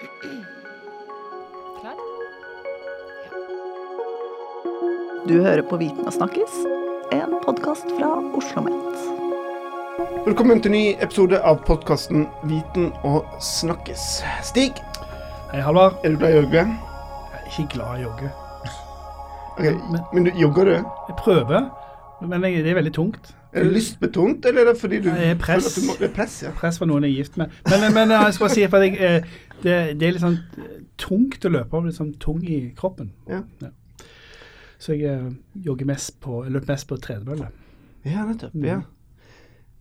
Klar? Du hører på Viten og snakkes, en podkast fra Oslo Met. Velkommen til ny episode av podkasten Viten og snakkes. Stig, Hei, Halvard. er du glad i å jogge? Jeg er ikke glad i å jogge. okay, Men- Men du, jogger du? Jeg prøver, men det er veldig tungt. Er det lystbetont, eller er det fordi du Nei, det er press. føler at du må, Det er press, ja. Press fra noen jeg er gift med. Men, men jeg skal bare si, at jeg, eh, det, det er litt sånn eh, tungt å løpe, litt sånn tung i kroppen. Ja. Så jeg eh, jogger mest på, løper mest på tredemølle. Ja, nettopp. Mm. Ja.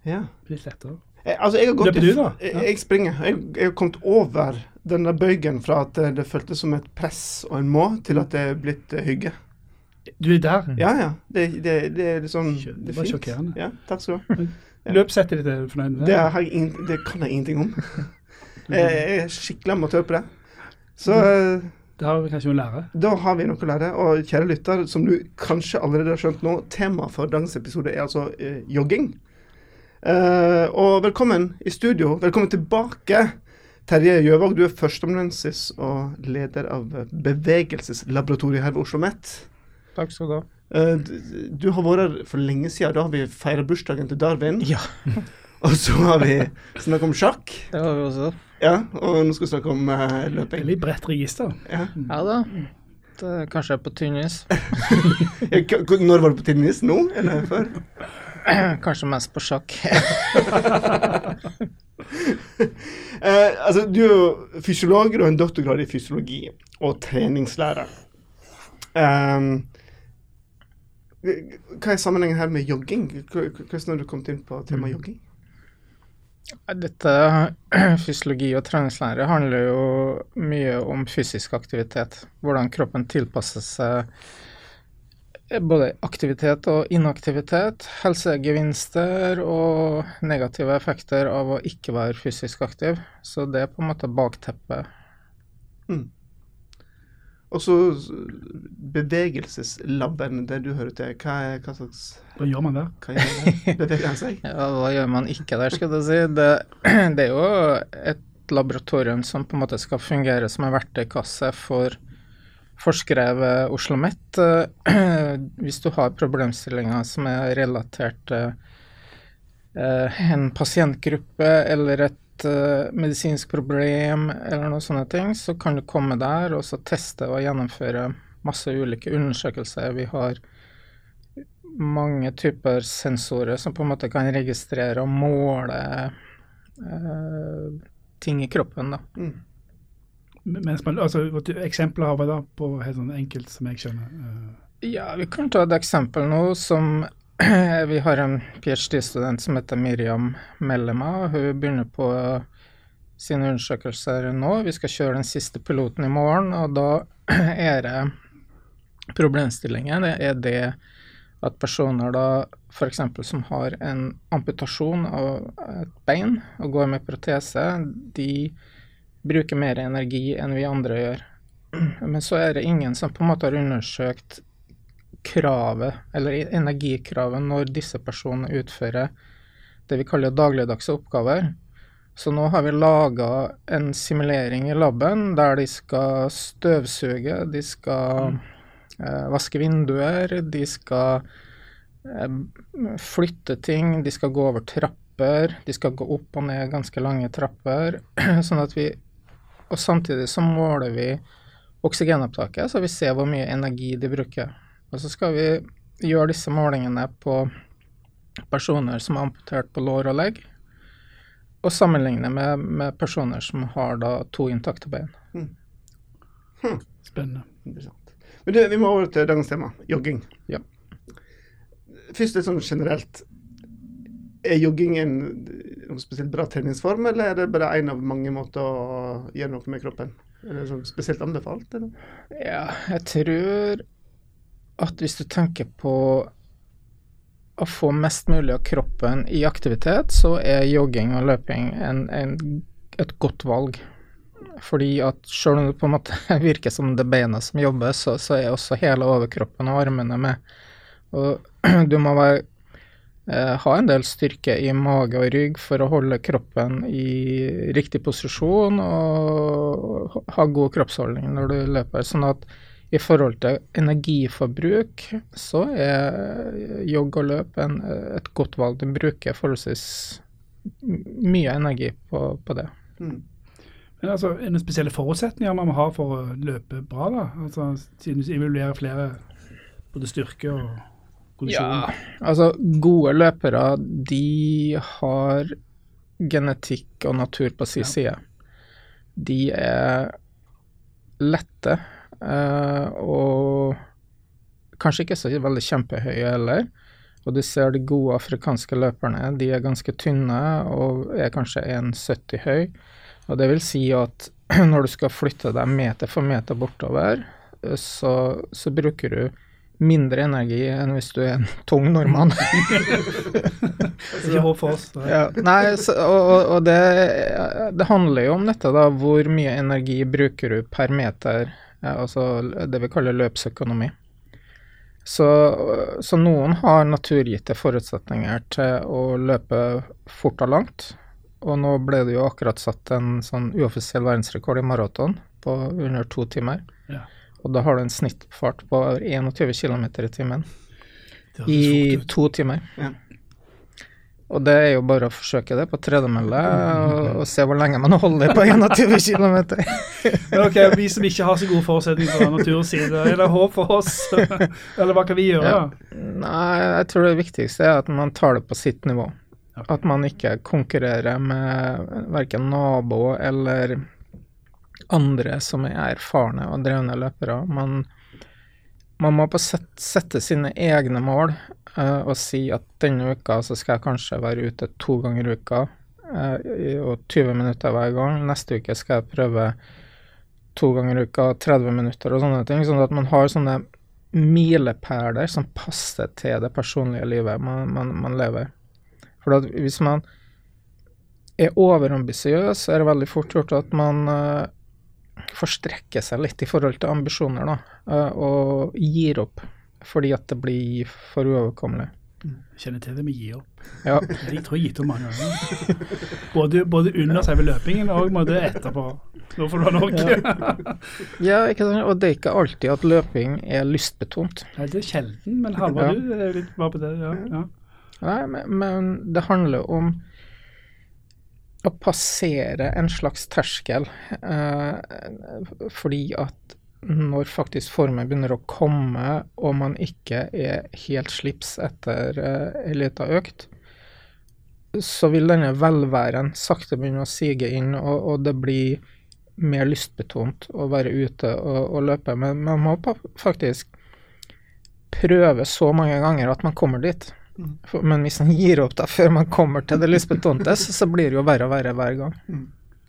ja. Litt lettere. Jeg, altså, jeg har gått Løper du, da? Ja. jeg springer. Jeg, jeg har kommet over den der bøygen fra at det, føltes som et press og en må, til at det er blitt eh, hygge. Du er der. Ja, ja. Det, det, det er liksom det Det var er sjokkerende. Ja, takk skal du ha. Ja. Løpssettet ditt, er du fornøyd med Det, har jeg ingen, det kan jeg ingenting om. Jeg, jeg er skikkelig amatør på det. Så Da har vi kanskje noe å lære. Da har vi noe å lære. Og kjære lytter, som du kanskje allerede har skjønt nå, temaet for dagens episode er altså eh, jogging. Eh, og velkommen i studio. Velkommen tilbake. Terje Gjøvåg, du er førsteamanuensis og leder av Bevegelseslaboratoriet her ved Oslo Met. Takk skal du ha. Eh, du har vært her for lenge siden. Da har vi feira bursdagen til Darwin. Ja, Og så har vi snakket om sjakk. det har vi også. Ja, og nå skal vi snakke om eh, løping. Veldig bredt register. Ja. Ja da. Det er kanskje på tynn is. Når var du på tennis? Nå, eller før? Kanskje mest på sjakk. Eh, altså, du er jo fysiolog, du har en doktorgrad i fysiologi og treningslære. Ehm, hva er sammenhengen her med jogging? Hvordan har du kommet inn på temaet jogging? Dette fysiologi og treningslære handler jo mye om fysisk aktivitet. Hvordan kroppen tilpasser seg både aktivitet og inaktivitet, helsegevinster og negative effekter av å ikke være fysisk aktiv. Så det er på en måte bakteppet. Og så bevegelseslaben, det du hører til, hva, er, hva slags Hva gjør man der? hva gjør det? Beveger han seg? Ja, hva gjør man ikke der, skal du si. Det, det er jo et laboratorium som på en måte skal fungere som en verktøykasse for forskere ved Oslo Met. Eh, Hvis du har problemstillinger som er relatert til eh, en pasientgruppe eller et eh, medisinsk problem eller noen sånne ting, så kan du komme der og så teste og gjennomføre masse ulike undersøkelser. Vi har mange typer sensorer som på en måte kan registrere og måle eh, ting i kroppen. Da. Mm. Man, altså, eksempler har vi da på helt sånn enkelt som jeg skjønner. eh, Ja, vi kan ta et eksempel nå som Vi har en ph.d.-student som heter Miriam Mellema. Hun begynner på sine undersøkelser nå. Vi skal kjøre den siste piloten i morgen, og da er det problemstillingen er det at personer da f.eks. som har en amputasjon av et bein og går med protese, de bruker mer energi enn vi andre gjør. Men så er det ingen som på en måte har undersøkt kravet, eller energikravet, når disse personene utfører det vi kaller dagligdagse oppgaver. Så nå har vi laga en simulering i laben der de skal støvsuge, de skal eh, vaske vinduer, de skal eh, flytte ting, de skal gå over trapper, de skal gå opp og ned ganske lange trapper. sånn at vi Og samtidig så måler vi oksygenopptaket, så vi ser hvor mye energi de bruker. Og så skal vi gjøre disse målingene på personer som er amputert på lår og legg, og sammenligne med, med personer som har da to intakte bein. Spennende. Interessant. Men du, vi må over til dagens tema, jogging. Ja. Først litt sånn generelt. Er jogging en noe spesielt bra treningsform, eller er det bare en av mange måter å gjøre noe med kroppen? Er det sånn spesielt anbefalt, eller? Ja, jeg tror at hvis du tenker på å få mest mulig av kroppen i aktivitet, så er jogging og løping en, en, et godt valg. Fordi at selv om det på en måte virker som det beina som jobber, så, så er også hele overkroppen og armene med. Og du må være eh, ha en del styrke i mage og rygg for å holde kroppen i riktig posisjon og ha god kroppsholdning når du løper. Sånn at i forhold til energiforbruk, så er jogg og løp en, et godt valg. Du bruker forholdsvis mye energi på, på det. Mm. Men altså, Er det spesielle forutsetninger man må ha for å løpe bra? da? Altså, Siden du evaluerer flere både styrke og kondisjon? Ja, altså gode løpere, de har genetikk og natur på sin Ja. side. De er lette eh, og kanskje ikke så veldig kjempehøye heller. Og du ser de gode afrikanske løperne, de er ganske tynne og er kanskje 1,70 høy. Og det vil si at når du skal flytte deg meter for meter bortover, eh, så, så bruker du mindre energi enn hvis du er en tung nordmann. Det ikke håp for oss. ja, nei, så, og- og det, det handler jo om dette, da. Hvor mye energi bruker du per meter? Ja, altså det vi kaller løpsøkonomi. Så, så noen har naturgitte forutsetninger til å løpe fort og langt. Og nå ble det jo akkurat satt en sånn uoffisiell verdensrekord i maraton på under to timer. Ja. Og da har du en snittfart på over 21 km i timen i to timer. Ja. Og det er jo bare å forsøke det på tredemølle og, og se hvor lenge man holder på 21 km. Ok, Vi som ikke har så gode forutsetninger fra naturens side, er det håp for oss? Eller hva kan vi gjøre? Ja. Nei, jeg tror det viktigste er at man tar det på sitt nivå. Okay. At man ikke konkurrerer med verken nabo eller andre som er erfarne og drevne løpere. Man, man må på sett, sette sine egne mål eh, og si at denne uka så skal jeg kanskje være ute to ganger i uka eh, og 20 minutter hver gang. Neste uke skal jeg prøve to ganger i uka, 30 minutter og sånne ting. Sånn at man har sånne milepæler som passer til det personlige livet man, man, man lever. For at hvis man er overambisiøs, er det veldig fort gjort at man uh, forstrekker seg litt i forhold til ambisjoner, da, uh, og gir opp fordi at det blir for uoverkommelig. Kjenner til det med gi opp. Ja, De tror jeg har gitt opp mange ganger. Både, både under selve løpingen og etterpå. Nå får du ha nok. ja sant? og det er ikke alltid at løping er lystbetont. Nei, det er sjelden, men Halvard, Ja. du er litt bare på det. Ja, ja. Nei, men, men det handler om å passere en slags terskel, eh, fordi at når faktisk formen begynner å komme, og man ikke er helt slips etter eh, ei lita økt, så vil denne velværen sakte begynne å sige inn, og, og det blir mer lystbetont å være ute og, og løpe. Men man må faktisk prøve så mange ganger at man kommer dit. For, men hvis man gir opp da før man kommer til det lystbetonte, så, så blir det jo verre og verre hver gang.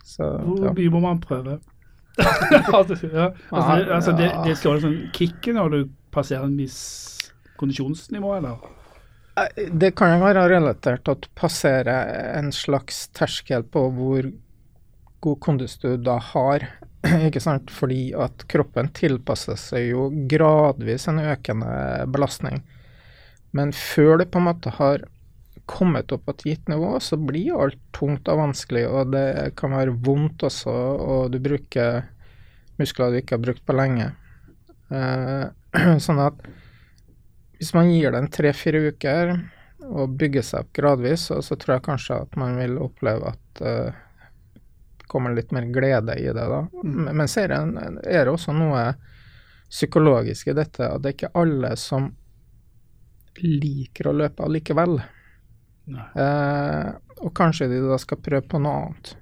Så, ja. Hvor mye må man prøve? ja. altså, det, altså det, det skal være sånn kicket når du passerer en viss kondisjonsnivå, eller? Eh, Det kan jo være relatert til at du passerer en slags terskel på hvor god kondis du da har. Ikke sant? Fordi at kroppen tilpasser seg jo gradvis en økende belastning. Men før du på en måte har kommet opp på et gitt nivå, så blir alt tungt og vanskelig, og det kan være vondt også, og du bruker muskler du ikke har brukt på lenge. Eh, sånn at hvis man gir det en tre-fire uker og bygger seg opp gradvis, så, så tror jeg kanskje at man vil oppleve at eh, det kommer litt mer glede i det da. Men, men så er det, er det også noe psykologisk i dette, at det er ikke alle som liker å løpe allikevel. Eh, og kanskje de da skal prøve på noe annet.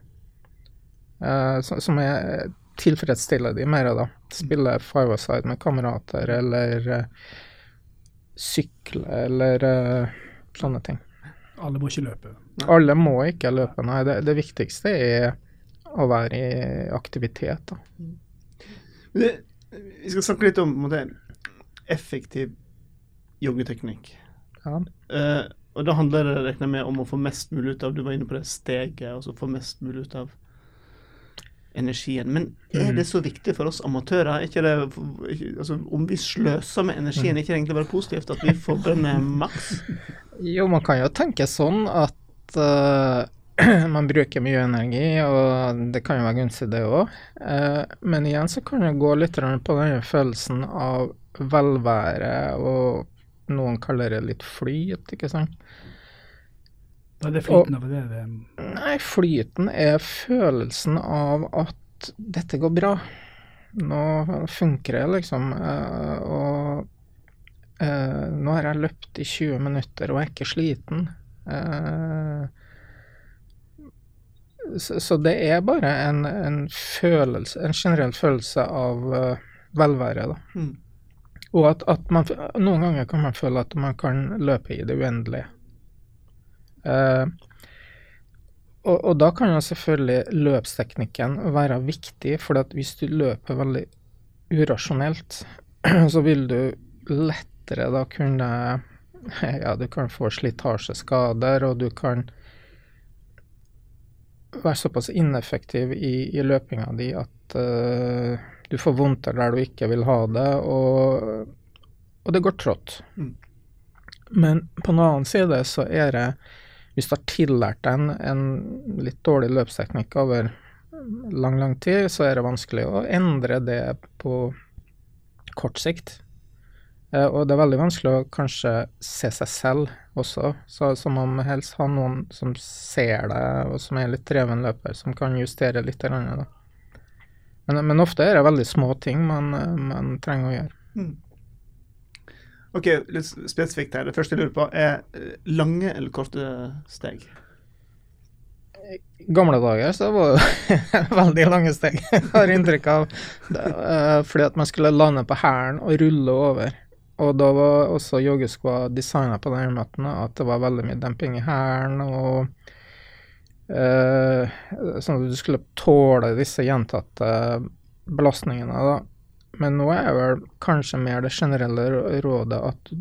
Uh, som, som er tilfredsstiller de mer, da. Spille five-a-side med kamerater, eller uh, sykle, eller sånne ting. Alle må ikke løpe. Alle må ikke løpe, nei. Det, det viktigste er å være i aktivitet, da. Det, vi skal snakke litt om måte, effektiv joggeteknikk. Ja. Eh, og da handler det regner jeg med om å få mest mulig ut av Du var inne på det steget, altså få mest mulig ut av energien. Men er det så viktig for oss amatører? Er ikke det, altså, om vi sløser med energien, er ikke det egentlig bare positivt at vi forbrenner maks? Jo, man kan jo tenke sånn at uh, man bruker mye energi, og det kan jo være gunstig det òg. men igjen så kan det gå litt på den følelsen av velvære, og noen kaller det litt flyt, ikke sant. Hva er det flyten for det. Nei, flyten er følelsen av at dette går bra. Nå funker det, liksom. eh, og eh, nå har jeg løpt i 20 minutter og er ikke sliten. Eh, så, så det er bare en, en følelse, en generell følelse av velvære, da. Mm. Og at, at man Noen ganger kan man føle at man kan løpe i det uendelige. Eh, og, og da kan jo selvfølgelig løpsteknikken være viktig, for hvis du løper veldig urasjonelt, så vil du lettere da kunne Ja, du kan få slitasjeskader, og du kan være såpass ineffektiv i, i løpinga di at eh, du får vondter der du ikke vil ha det, og, og det går trått. Mm. Men på den annen side så er det Hvis du har tillært deg en, en litt dårlig løpsteknikk over lang, lang tid, så er det vanskelig å endre det på kort sikt. Eh, og det er veldig vanskelig å kanskje se seg selv også, så, så man må helst ha noen som ser deg, og som er litt dreven løper, som kan justere litt. Eller annet, Da. Men, men ofte er det veldig små ting man, man trenger å gjøre. Ok, litt spesifikt her. Det første jeg lurer på, er eh, lange eller korte steg? I gamle dager så var det veldig lange steg, har inntrykk av. Det, eh, fordi at man skulle lande på hælen og rulle over. Og da var også joggeskoa designa på den måten at det var veldig mye demping i hælen, og eh, sånn at du skulle tåle disse gjentatte belastningene, da. Men nå er vel kanskje mer det generelle rådet at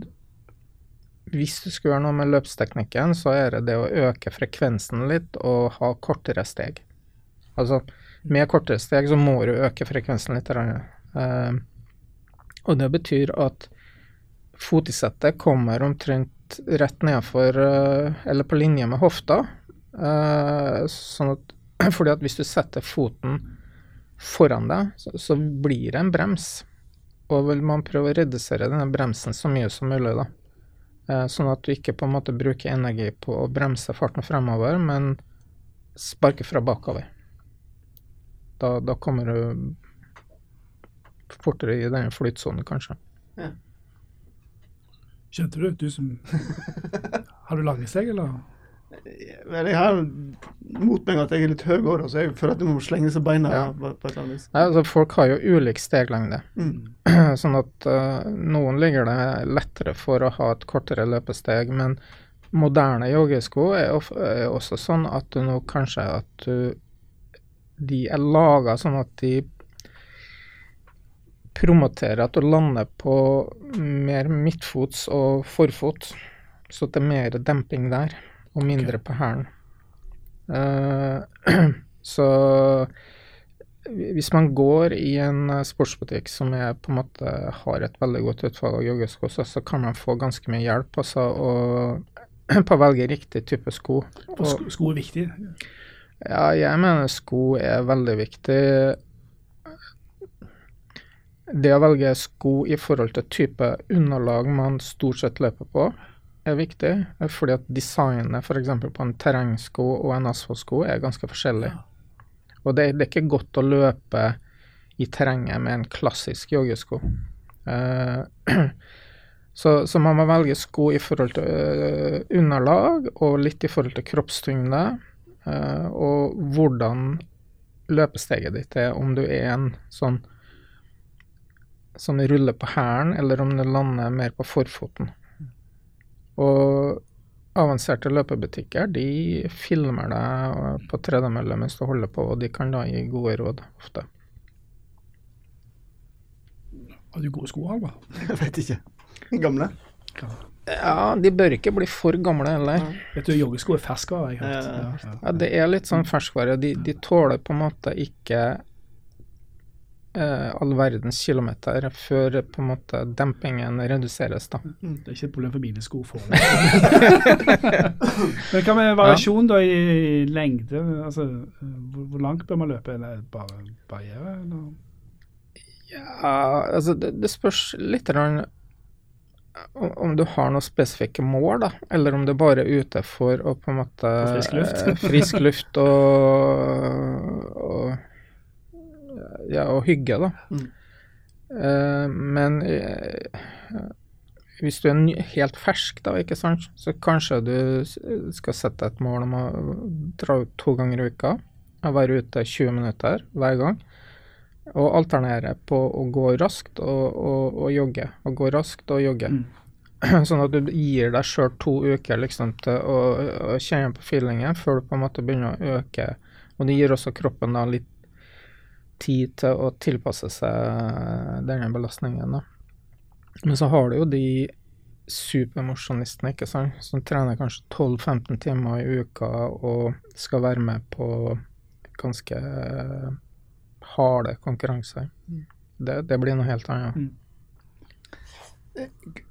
hvis du skulle gjøre noe med løpsteknikken, så er det det å øke frekvensen litt og ha kortere steg. Altså, med kortere steg så må du øke frekvensen litt. Eh, og det betyr at fotisettet kommer omtrent rett nedfor, uh, eller på linje med hofta. Eh, sånn at, fordi at hvis du setter foten foran deg, så, så blir det en brems. Og vil man prøve å redusere denne bremsen så mye som mulig, da. Eh, Sånn at du ikke på en måte bruker energi på å bremse farten fremover, men sparke fra bakover. Da, da kommer du fortere i den flytsonen, kanskje. Skjønte du? Du som Har du lange steg, eller? Jeg har mot meg at jeg er litt høy år, så jeg føler at jeg må slenge seg beina Ja. på, på et eller annet vis. Nei, altså, folk har jo ulik steglengde. Mm. Sånn at uh, noen ligger det lettere for å ha et kortere løpesteg, men moderne joggesko er, of er også sånn at du nå kanskje at du De er laga sånn at de promoterer at du lander på mer midtfots og forfot, så det er mer demping der, og mindre på hæren. Uh, så hvis man går i en eh, sportsbutikk som er, på en måte har et veldig godt utvalg av joggesko, så, så kan man få ganske mye hjelp altså, og, på å velge riktig type sko. Og sko, sko er viktig. Ja, jeg mener sko er veldig viktig. Det å velge sko i forhold til type underlag man stort sett løper på, er viktig. Fordi at designet f.eks. på en terrengsko og en asfaltsko er ganske forskjellig. Og det, det er ikke godt å løpe i terrenget med en klassisk joggesko. Uh, så, så man må velge sko i forhold til uh, underlag og litt i forhold til kroppstyngde. uh, og hvordan løpesteget ditt er, om du er en sånn som ruller på hælen, eller om du lander mer på forfoten. Og avanserte løpebutikker de filmer deg på tredemølle mens du holder på, og de kan da gi gode råd ofte. Har du gode sko, Alva? Jeg vet ikke. Gamle? Ja, de bør ikke bli for gamle heller. Vet du, joggesko er ferskvare, jeg har hørt. Ja, det er litt sånn ferskvare. De, de tåler på en måte ikke eh, all verdens kilometer før på en måte dempingen reduseres, da. Det er ikke et problem for mine sko. Men hva med variasjon da i lengde? Altså, hvor, hvor langt bør man løpe? Eller bare barriere? Eller? Ja, altså det, det spørs litt om om du har noen spesifikke mål, da, eller om du bare er ute for å på en måte frisk luft. eh, frisk luft og, og ja, og hygge, da. Mm. Uh, men uh, hvis du er helt fersk, da, ikke sant, så kanskje du skal sette et mål om å dra ut to ganger i uka og være ute 20 minutter hver gang. Og alternere på å gå raskt og, og, og jogge. Og gå raskt og jogge. Mm. Sånn at du gir deg sjøl to uker liksom til å, å kjenne på feelingen før du på en måte begynner å øke. Og det gir også kroppen da litt tid til å tilpasse seg denne belastningen. da. Men så har du jo de supermosjonistene, ikke sant, som trener kanskje 12-15 timer i uka og skal være med på ganske harde konkurranser. Det, det blir noe helt annet.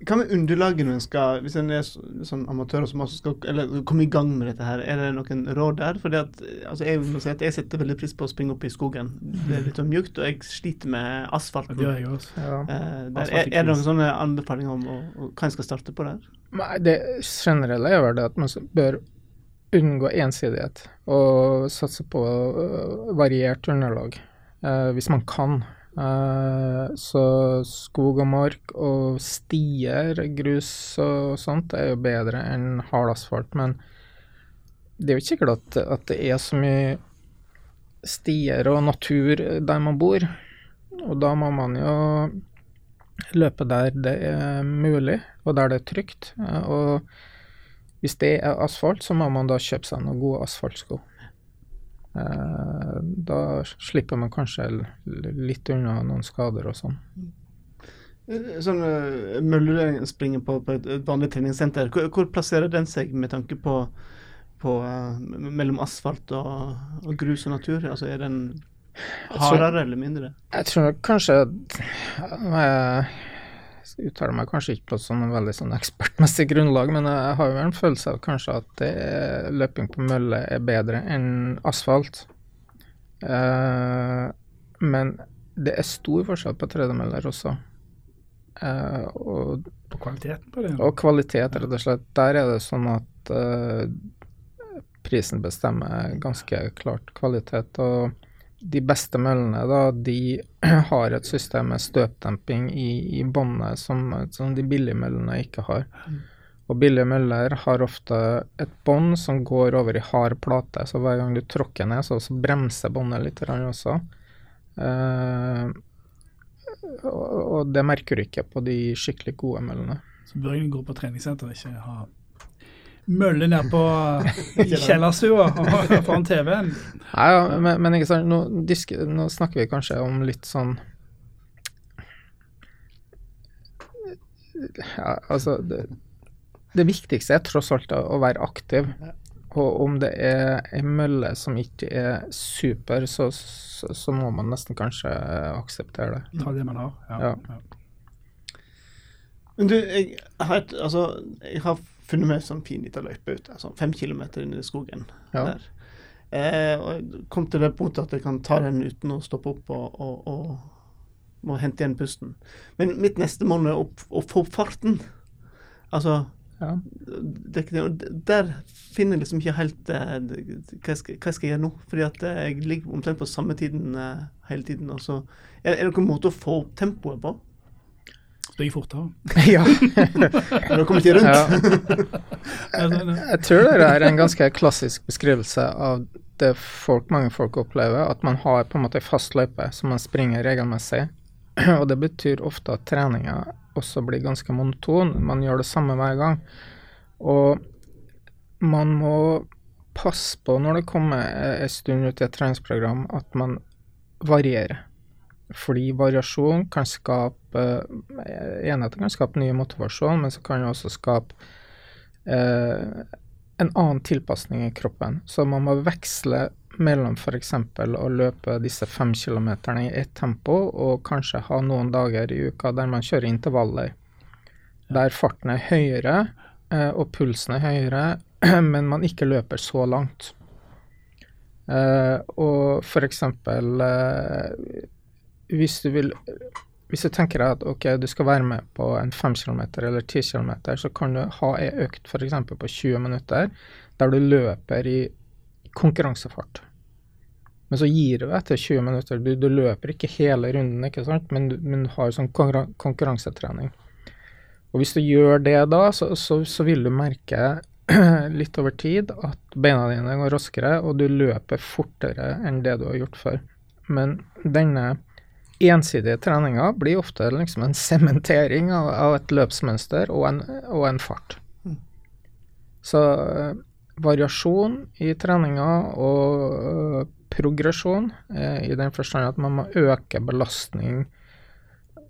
Hva med underlaget når en skal Hvis en er sånn amatør som også skal eller, komme i gang med dette her, er det noen råd der? Fordi at, altså jeg må si at jeg setter veldig pris på å springe opp i skogen. Det er litt sånn mjukt, og jeg sliter med asfalten. Det gjør jeg også. Ja. Eh, der, er, er det noen sånne anbefalinger om å, å, hva en skal starte på der? Nei, det generelle er vel det at man bør unngå ensidighet og satse på øh, variert underlag, eh, hvis man kan. Eh, så skog og mark og stier, grus og sånt er jo bedre enn hard asfalt, men det er jo ikke sikkert at, at det er så mye stier og natur der man bor, og da må man jo løpe der det er mulig, og der det er trygt. Eh, Og hvis det er asfalt, så må man da kjøpe seg noen gode asfaltsko. Eh, Da slipper man kanskje litt unna noen skader og sånn. Eh, Sånn Møller springer på, på et, vanlig treningssenter, hvor, hvor plasserer den seg med tanke på, på eh, mellom asfalt og, og grus og natur? Altså Er den tror- hardere eller mindre? Jeg tror kanskje at Jeg uttaler meg kanskje ikke på sånn veldig sånn ekspertmessig grunnlag, men jeg har jo en følelse av kanskje at er, løping på mølle er bedre enn asfalt. Eh, men det er stor forskjell på tredemøller også. Eh, og På kvaliteten på det. Og kvalitet, rett og slett. Der er det sånn at eh, prisen bestemmer ganske klart kvalitet. Og de beste møllene, da, de har et system med støpdemping i, i båndet som, som de billige møllene ikke har. Og billige møller har ofte et bånd som går over i hard plate, så hver gang du tråkker ned, så, så bremser båndet litt også. Eh, og, og det merker du ikke på de skikkelig gode møllene. Så bør du gå på treningssenter, og ikke ha mølle ned på kjellerstua foran TV-en. Nei, ja, men, men ikke sant, nå, disk, nå snakker vi kanskje om litt sånn ja, Altså, det, det viktigste er tross alt å å være aktiv. Og om det er ei mølle som ikke er super, så, så, så må man nesten kanskje akseptere det. Ta det man har. Ja. Ja. Ja. Men du, jeg har, et, altså, jeg har funnet meg en sånn fin liten løype ute, sånn fem kilometer inn i skogen. Ja. der. Eh, og jeg kom til det punktet at jeg kan ta den uten å stoppe opp og, og, og må hente igjen pusten. Men mitt neste mål er å, å få opp farten. Altså Ja. det, er det, Der finner jeg liksom ikke helt eh, hva, jeg skal, hva jeg skal gjøre nå. Fordi at eh, jeg ligger omtrent på samme tiden eh, hele tiden. Og så er, er det noen måte å få opp tempoet på? Spring fortere. ja. Nå kommer ikke rundt? ja. Ja, det- det- Jeg tror det er en ganske klassisk beskrivelse av det folk, mange folk opplever, at man har på en måte fast løype som man springer regelmessig. Og det betyr ofte at treninga også blir ganske monoton. Man gjør det samme hver gang. Og man må passe på når det kommer en stund ut i et treningsprogram, at man varierer. Fordi variasjon kan skape skape eh, En at det kan skape ny motivasjon, men så kan det også skape eh, en annen tilpasning i kroppen. Så man må veksle mellom f.eks. å løpe disse fem kilometerne i ett tempo, og kanskje ha noen dager i uka der man kjører intervaller. Der farten er høyere eh, og pulsen er høyere, men man ikke løper så langt. Eh, og eksempel uh, hvis du vil hvis du tenker at ok, du skal være med på en 5 km eller 10 km, så kan du ha ei økt f.eks. på 20 minutter der du løper i konkurransefart. Men så gir du etter 20 minutter. Du, du løper ikke hele runden, ikke sant? Men du har sånn konkurransetrening. Og hvis du gjør det da, så, så, så vil du merke litt over tid at beina dine går raskere, og du løper fortere enn det du har gjort før. Men denne ensidige treninger blir ofte liksom en sementering av, av, et løpsmønster og en, og en fart. Mm. Så uh, variasjon i treninga og uh, progresjon, uh, i den forstand at man må øke belastning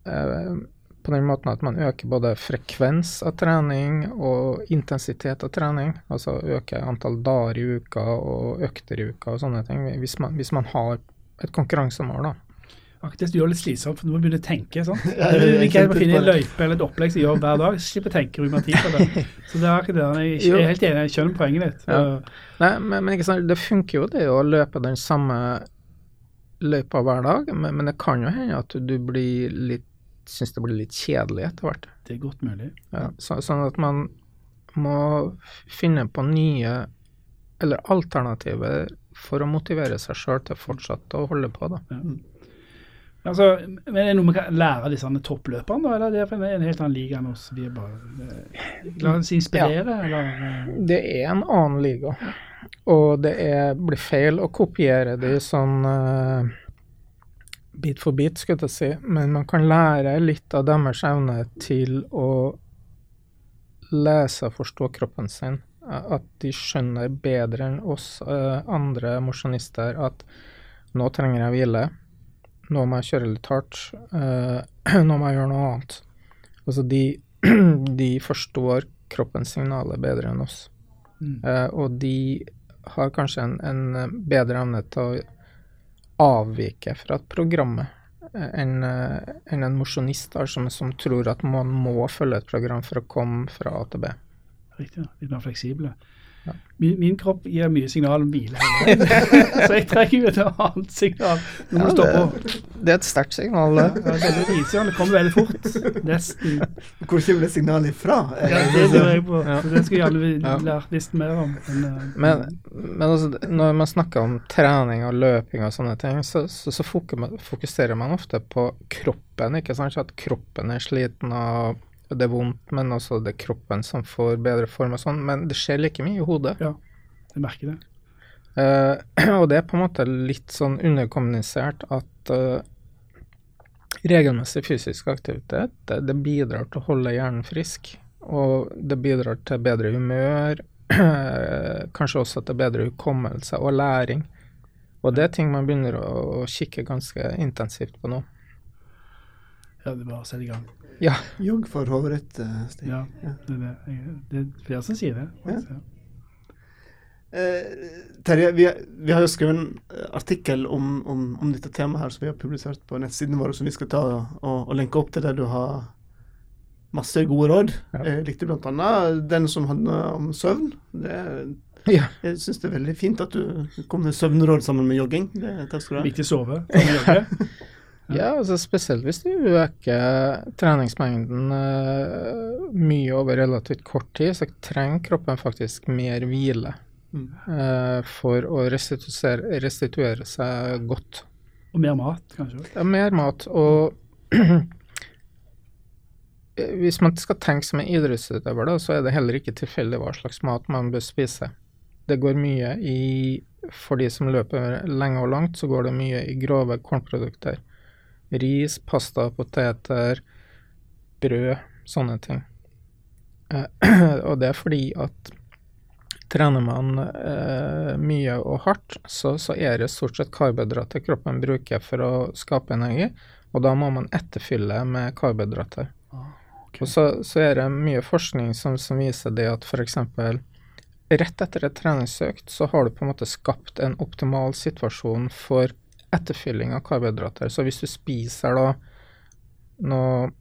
på den måten at man øker både frekvens av trening og intensitet av trening. Altså øke antall dager i uka og økter i uka og sånne ting, hvis man, hvis man har et konkurransemål. da. Akkurat det gjør det litt slitsomt, for nå må begynne å tenke. sånn. Ja, kan finne en løype eller et opplegg som gjør hver dag, så slipper å tenke tid på det. Så det er akkurat det. Jeg er helt enig, jeg skjønner poenget ditt. Ja. Nei, men, men, ikke sant, det funker jo det å løpe den samme løypa hver dag, men, men det kan jo hende at du blir litt syns det blir litt kjedelig etter hvert. Det er godt mulig. Ja, så, sånn at man må finne på nye eller alternativer for å motivere seg sjøl til å fortsette å holde på. da. Ja. Altså, men Er det noe vi kan lære disse toppløperne, da? Eller er det en helt annen liga enn oss? Vi er bare eh, La oss inspirere, ja. eller? Eh? Det er en annen liga, og det er, blir feil å kopiere de sånn uh, bit for bit, skulle jeg si, men man kan lære litt av deres evne til å lese og forstå kroppen sin. At de skjønner bedre enn oss uh, andre mosjonister at nå trenger jeg hvile, nå må jeg kjøre litt hardt, uh, nå må jeg gjøre noe annet. Altså de, de forstår kroppens signaler bedre enn oss. Mm. Uh, og de har kanskje en, en bedre evne til å avvike fra programmet enn en, en mosjonist som, som, tror at man må følge et program for å komme fra A til B. Riktig, litt mer fleksible. Min, min, kropp gir mye signal om hvile. så jeg trenger jo et annet signal. Nå må ja, det, det, er et sterkt signal. Ja, det, det, kommer veldig fort. Nesten. Hvor kommer det signalet ifra? Ja, det lurer jeg på. Ja. Det skulle jeg gjerne lært visst mer om. Men, uh, men, men altså, når man snakker om trening og løping og sånne ting, så, så, så fokuserer man ofte på kroppen. ikke sant? At kroppen er sliten og det er vondt, men også det er kroppen som får bedre form og sånn. Men det skjer like mye i hodet. Ja, jeg merker det. Uh, og det er på en måte litt sånn underkommunisert at uh, regelmessig fysisk aktivitet det, det, bidrar til å holde hjernen frisk. Og det bidrar til bedre humør, kanskje også til bedre hukommelse og læring. Og det er ting man begynner å, kikke ganske intensivt på nå. Ja, det er bare å sette i gang. Ja. Jogg for hodet ditt, Stig. Ja, det, det, det, er flere som sier det. Ja. Eh, Terje, vi, vi, har jo skrevet en eh, artikkel om, om, om, dette temaet her som vi har publisert på nettsidene våre, som vi skal ta og, og, lenke opp til der du har masse gode råd. Ja. Jeg likte bl.a. den som handler om søvn. Det, ja. Jeg syns det er veldig fint at du kom med søvnråd sammen med jogging. Det, takk skal du ha. Viktig å sove. Ja, altså spesielt hvis du øker treningsmengden uh, mye over relativt kort tid, så trenger kroppen faktisk mer hvile mm. uh, for å restituere, restituere, seg godt. Og mer mat, kanskje? Ja, mer mat. Og hvis man skal tenke som en idrettsutøver, da, så er det heller ikke tilfeldig hva slags mat man bør spise. Det går mye i For de som løper lenge og langt, så går det mye i grove kornprodukter. Ris, pasta, poteter, brød, sånne ting. Eh, og det er fordi at trener man eh, mye og hardt, så, så, er det stort sett karbohydrater kroppen bruker for å skape energi, Og da må man etterfylle med karbohydrater. Ah, ok. Og så, så er det mye forskning som, som viser det at f.eks. rett etter et treningsøkt så har du på en måte skapt en optimal situasjon for etterfylling av karbohydrater. Så hvis du spiser da noen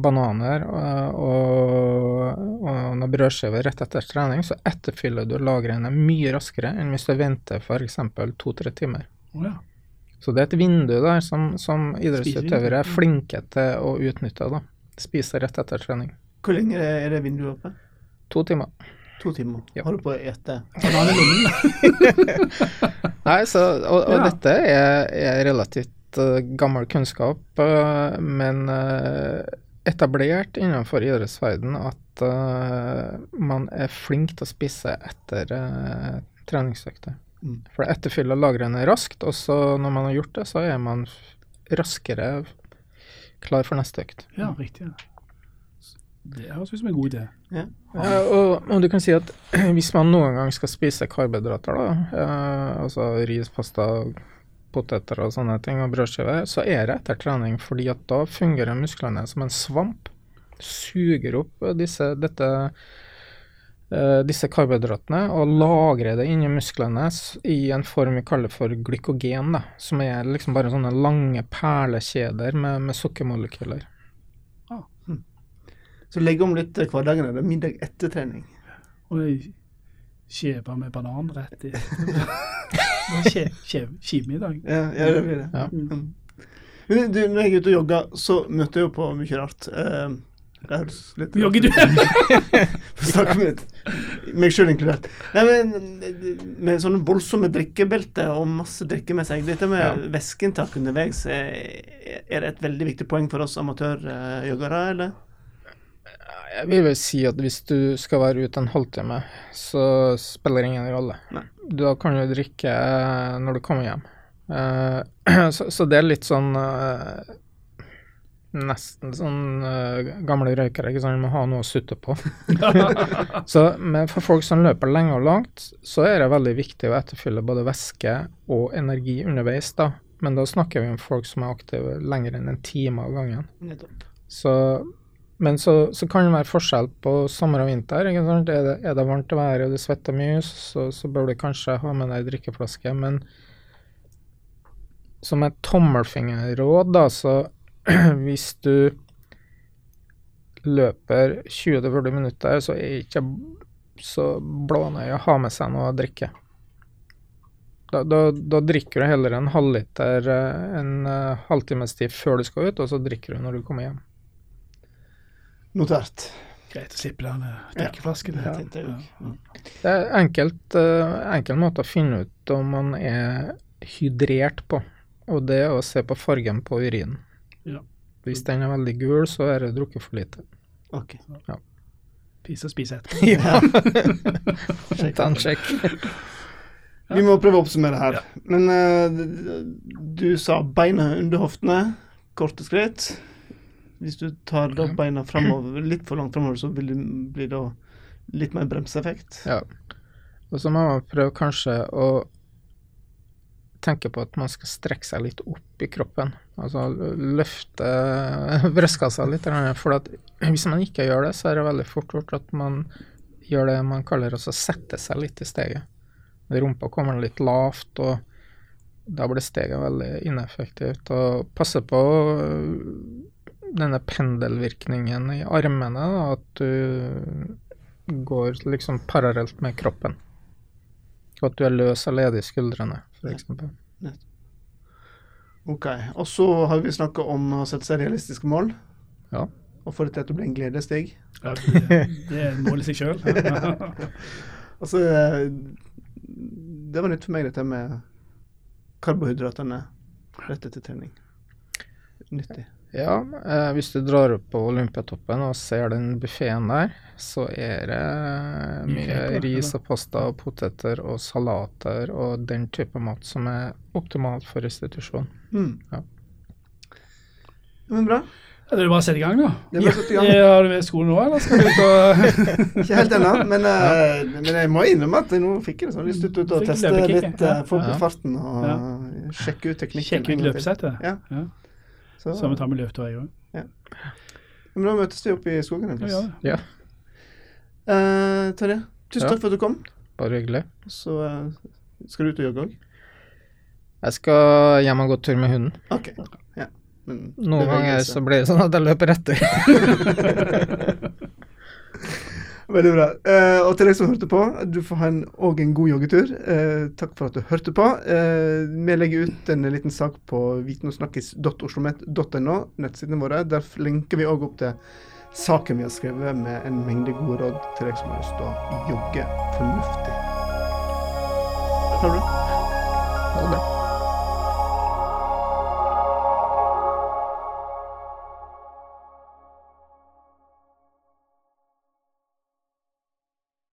bananer og, og, og noen brødskiver rett etter trening, så etterfyller du lagrene mye raskere enn hvis du venter f.eks. to-tre timer. Ja. Så det er et vindu der som, som idrettsutøvere er flinke til å utnytte. da. Spise rett etter trening. Hvor lenge er det vinduet oppe? To timer. To timer. Ja. Har du på å ete? Nei, så, og, og Ja. dette er, er relativt uh, gammel kunnskap, uh, men uh, etablert innenfor idrettsverden at man er flink til å spise etter treningsøkter. Mm. For det etterfyller lagrene raskt, og så når man har gjort det, så er man raskere klar for neste økt. Ja, riktig. Det høres ut som en god idé. Ja. Ja, og, og du kan si at hvis man noen gang skal spise karbohydrater, da, eh, altså ris, pasta, poteter og sånne ting, og brødskiver, så er det etter trening, fordi at da fungerer musklene som en svamp. Suger opp disse, dette, eh, disse karbohydratene og lagrer det inni musklene i en form vi kaller for glykogen, da, som er liksom bare sånne lange perlekjeder med, med sukkermolekyler. Så legge om litt eh, hverdagen. Er middag etter trening? Og skive med banan rett i Skive skive i dag. Ja, ja det blir det. Ja. Mm. Men du, når jeg er ute og jogger, så møter jeg jo på mye rart. Uh, det litt Jogger du? For å snakke med meg sjøl inkludert. Nei, men Med sånne voldsomme drikkebelter og masse drikke med seg. Dette med Ja. væskeinntak underveis, er, er det et veldig viktig poeng for oss amatørjoggere, eller? Jeg vil vel si at hvis du skal være ute en halvtime, så spiller det ingen rolle. Nei. Da kan du drikke eh, når du kommer hjem. Eh, så, så det er litt sånn eh, Nesten sånn uh, gamle røykere, ikke sant, du må ha noe å sutte på. så, men for folk som løper lenge og langt, så er det veldig viktig å etterfylle både væske og energi underveis, da. Men da snakker vi om folk som er aktive lenger enn en time av gangen. Så, men så, så kan det være forskjell på sommer og vinter. Er, det, er det varmt vær og du svetter mye, så, så bør du kanskje ha med deg drikkeflaske. Men som et tommelfingerråd, da, så hvis du løper 20-40 minutter, så er ikke så blånøye å ha med seg noe å drikke. Da, da, da drikker du heller en halvliter eh, en uh, halvtimes tid før du skal ut, og så drikker du når du kommer hjem. Notert. Greit å slippe den eh, drikkeflasken. Ja, Ja. Ja. Det er enkelt, eh, enkel måte å finne ut om man er hydrert på, og det er å se på fargen på urinen. Ja. Hvis den er veldig gul, så er det drukket for lite. Ok. Pise og spise etterpå. Ja. Ta en sjekk. Vi må prøve å oppsummere her. Men uh, du sa beina under hoftene, korte skritt. Hvis du tar da beina fremover, litt for langt framover, så vil det bli da litt mer bremseeffekt. Ja. Og så må man prøve kanskje å tenke på at man skal strekke seg litt opp i kroppen. Altså løfte brystkassa litt. For hvis man ikke gjør det, så er det veldig fort gjort at man gjør det man kaller å sette seg litt i steget. Rumpa kommer litt lavt, og da blir steget veldig ineffektivt. Og passe på øh, denne pendelvirkningen i armene, da, at du går liksom parallelt med kroppen. Og at du er løs og ledig i skuldrene, f.eks. Ok. Og så har vi snakka om å sette seg realistiske mål. Ja. Og få det til at det blir en gledestig. Ja, det, det er et mål i seg sjøl. Altså, det var nytt for meg, dette med karbohydratene rett etter trening. Nyttig. Ja, eh, hvis du drar opp på Olympiatoppen og ser den buffeen der, så er det Mye mye ris og pasta og poteter og salater og den type mat som er optimalt for restitusjon. Mm. Ja. Men bra. Ja, det er bare å sette i gang, da. Det er bare i gang. Ja, Har du med skolen nå, eller skal du ut og Ikke helt ennå, men, uh, men jeg må innrømme at jeg nå fikk jeg sånn lyst til å teste litt, uh, få opp Ja. farten og Ja. sjekke ut teknikken. sjekke ut løpesettet? Ja. Ja. Så, Så vi tar med løptur, jeg òg. men da møtes vi oppe i skogen en Ja, plass. ja. Ja, Eh, Terje, tusen Ja. takk for at du kom. bare hyggelig. Så uh, skal du ut og jogge òg? Jeg skal hjem og gå tur med hunden. OK. Ja. Men Noen ganger så blir det sånn at jeg løper etter. Veldig bra. Eh, og til deg som hørte på, du får ha en, og en god joggetur. Eh, takk for at du hørte på. Eh, vi legger ut en liten sak på vitnosnakkis.oslomet.no, nettsidene våre. Der linker vi òg opp til saken vi har skrevet med en mengde gode råd til deg som har lyst til å jogge fornuftig. Ha det bra. Ha det bra.